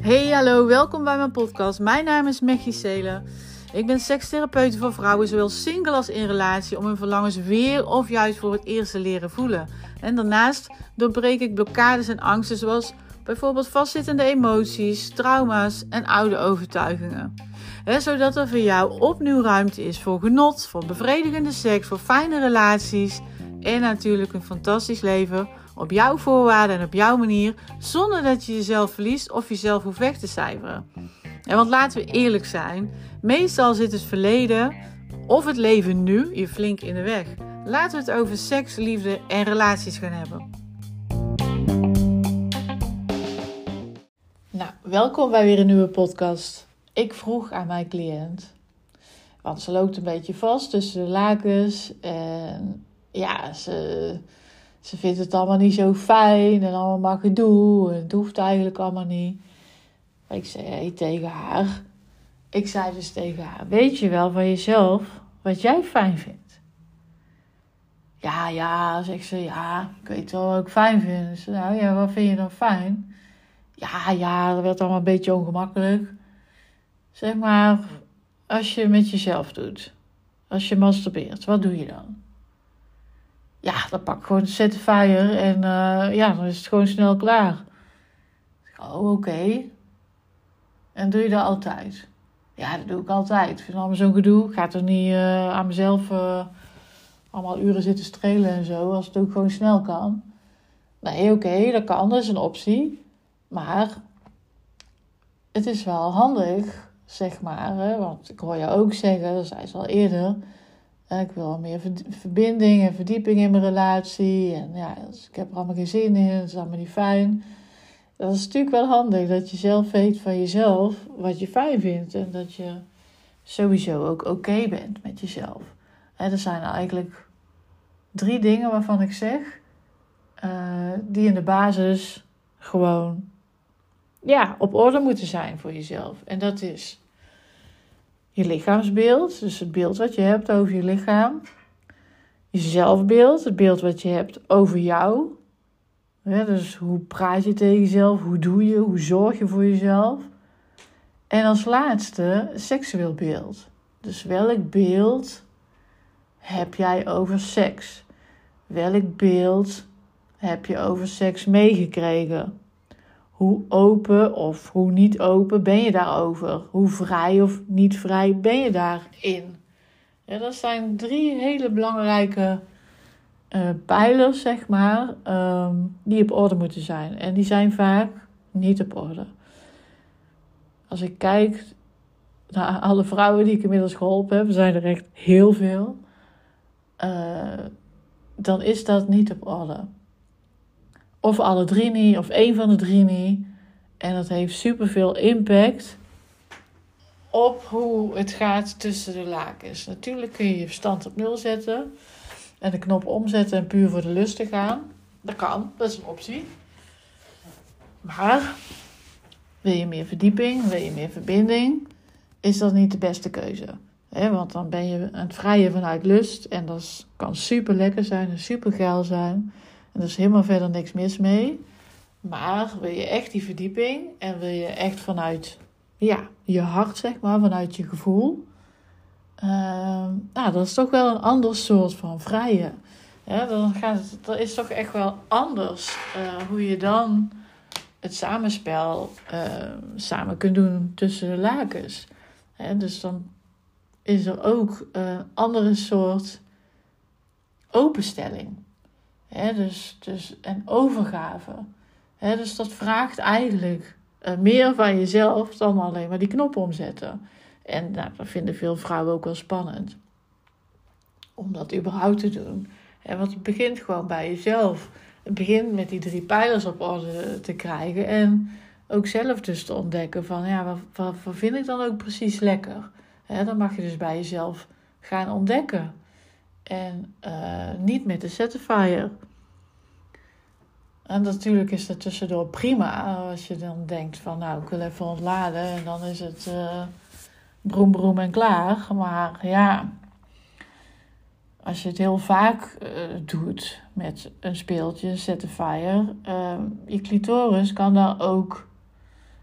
Hey, hallo, welkom bij mijn podcast. Mijn naam is Mechie Selen. Ik ben sekstherapeut voor vrouwen, zowel single als in relatie, om hun verlangens weer of juist voor het eerst te leren voelen. En daarnaast doorbreek ik blokkades en angsten, zoals bijvoorbeeld vastzittende emoties, trauma's en oude overtuigingen. zodat er voor jou opnieuw ruimte is voor genot, voor bevredigende seks, voor fijne relaties en natuurlijk een fantastisch leven op jouw voorwaarden en op jouw manier, zonder dat je jezelf verliest of jezelf hoeft weg te cijferen. En want laten we eerlijk zijn, meestal zit het verleden of het leven nu je flink in de weg. Laten we het over seks, liefde en relaties gaan hebben. Nou, welkom bij weer een nieuwe podcast. Ik vroeg aan mijn cliënt, want ze loopt een beetje vast tussen de lakens en ja, ze ze vindt het allemaal niet zo fijn en allemaal maar gedoe. En het hoeft eigenlijk allemaal niet. Ik zei tegen haar. Ik zei dus tegen haar: Weet je wel van jezelf wat jij fijn vindt? Ja, ja, zegt ze. Ja, ik weet wel wat ik fijn vind. Ze, nou ja, wat vind je dan fijn? Ja, ja, dat werd allemaal een beetje ongemakkelijk. Zeg maar, als je met jezelf doet. Als je masturbeert, wat doe je dan? Ja, dan pak ik gewoon de fire en uh, ja, dan is het gewoon snel klaar. Oh, oké. En doe je dat altijd? Ja, dat doe ik altijd. Ik vind allemaal zo'n gedoe. Ik ga er niet uh, aan mezelf uh, allemaal uren zitten strelen en zo, als het ook gewoon snel kan. Nee, oké, dat kan, dat is een optie. Maar het is wel handig, zeg maar. Hè? Want ik hoor je ook zeggen, dat zei ze al eerder ik wil meer verbinding en verdieping in mijn relatie. En ja, dus ik heb er allemaal geen zin in. Het is allemaal niet fijn. Dat is natuurlijk wel handig dat je zelf weet van jezelf wat je fijn vindt. En dat je sowieso ook oké bent met jezelf. er zijn eigenlijk drie dingen waarvan ik zeg. Uh, die in de basis gewoon ja, op orde moeten zijn voor jezelf. En dat is je lichaamsbeeld, dus het beeld wat je hebt over je lichaam. Je zelfbeeld, het beeld wat je hebt over jou. dus hoe praat je tegen jezelf, hoe doe je, hoe zorg je voor jezelf. En als laatste, seksueel beeld. Dus welk beeld heb jij over seks? Welk beeld heb je over seks meegekregen? Hoe open of hoe niet open ben je daarover? Hoe vrij of niet vrij ben je daarin? Ja, dat zijn drie hele belangrijke uh, pijlers, zeg maar, ehm, die op orde moeten zijn. En die zijn vaak niet op orde. Als ik kijk naar alle vrouwen die ik inmiddels geholpen heb, zijn er echt heel veel. Uh, dan is dat niet op orde. Of alle drie niet, of één van de drie niet. En dat heeft superveel impact op hoe het gaat tussen de lakens. Natuurlijk kun je je verstand op nul zetten en de knop omzetten en puur voor de lust te gaan. Dat kan, dat is een optie. Maar wil je meer verdieping, wil je meer verbinding, is dat niet de beste keuze. want dan ben je aan het vrijen vanuit lust en dat kan super lekker zijn en super geil zijn. En er is helemaal verder niks mis mee. Maar wil je echt die verdieping en wil je echt vanuit ja, je hart, zeg maar, vanuit je gevoel. Uh, nou, dat is toch wel een ander soort van vrije. Ja, dan gaat het, dat is toch echt wel anders uh, hoe je dan het samenspel uh, samen kunt doen tussen de lakens. Dus dan is er ook een andere soort openstelling. Hè, dus, dus, en overgave. Dus dat vraagt eigenlijk uh, meer van jezelf dan alleen maar die knop omzetten. En nou, dat vinden veel vrouwen ook wel spannend. Om dat überhaupt te doen. Hè, want het begint gewoon bij jezelf. Het begint met die drie pijlers op orde te krijgen. En ook zelf dus te ontdekken van ja, wat, wat, vind ik dan ook precies lekker. Dan mag je dus bij jezelf gaan ontdekken. En uh, niet met de Certifier. En natuurlijk is dat tussendoor prima. Als je dan denkt van nou, ik wil even ontladen. En dan is het uh, broem broem en klaar. Maar ja, als je het heel vaak uh, doet met een speeltje, Satisfier, uh, je clitoris kan daar ook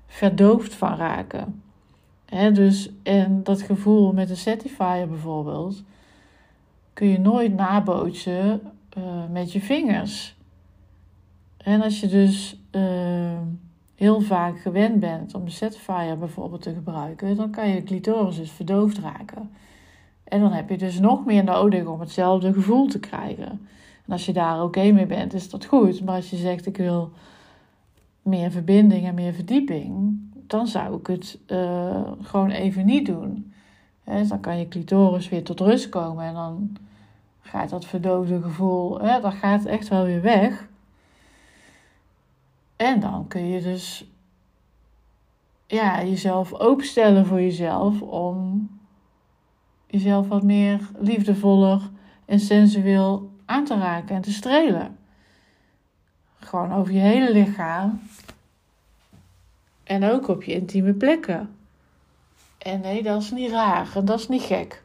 verdoofd van raken. Hè, dus, en dat gevoel met een Satisfier bijvoorbeeld, kun je nooit nabootsen met je vingers. En als je dus heel vaak gewend bent om de Satisfier bijvoorbeeld te gebruiken, dan kan je clitoris dus verdoofd raken. En dan heb je dus nog meer nodig om hetzelfde gevoel te krijgen. En als je daar oké mee bent, is dat goed. Maar als je zegt ik wil meer verbinding en meer verdieping, dan zou ik het uh, gewoon even niet doen. He, dan kan je clitoris weer tot rust komen en dan gaat dat verdoofde gevoel, he, dat gaat echt wel weer weg. En dan kun je dus ja, jezelf openstellen voor jezelf om jezelf wat meer liefdevoller en sensueel aan te raken en te strelen. Gewoon over je hele lichaam. En ook op je intieme plekken. En nee, dat is niet raar en dat is niet gek.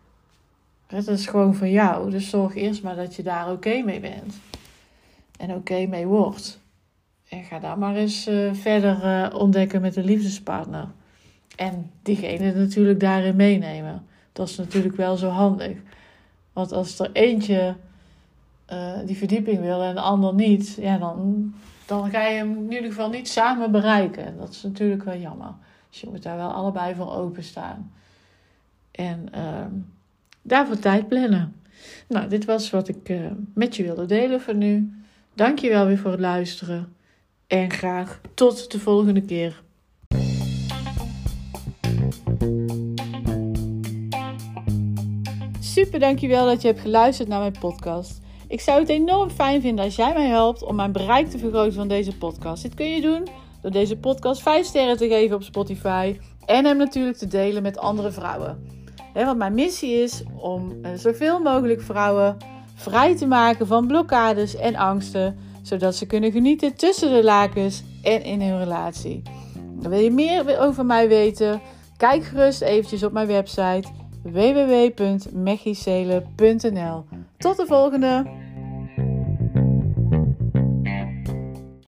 Het is gewoon van jou. Dus zorg eerst maar dat je daar oké mee bent. En oké mee wordt. En ga daar maar eens uh, verder uh, ontdekken met een liefdespartner. En diegene natuurlijk daarin meenemen. Dat is natuurlijk wel zo handig. Want als er eentje uh, die verdieping wil en de ander niet, ja, dan, dan ga je hem in ieder geval niet samen bereiken. Dat is natuurlijk wel jammer. Dus je moet daar wel allebei voor openstaan. En uh, daarvoor tijd plannen. Nou, dit was wat ik met je wilde delen voor nu. Dank je wel weer voor het luisteren. En graag tot de volgende keer. Super dankjewel dat je hebt geluisterd naar mijn podcast. Ik zou het enorm fijn vinden als jij mij helpt om mijn bereik te vergroten van deze podcast. Dit kun je doen door deze podcast 5 sterren te geven op Spotify en hem natuurlijk te delen met andere vrouwen. want mijn missie is om uh, zoveel mogelijk vrouwen vrij te maken van blokkades en angsten, zodat ze kunnen genieten tussen de lakens en in hun relatie. wil je meer over mij weten? Kijk gerust eventjes op mijn website www.mechicele.nl. Tot de volgende!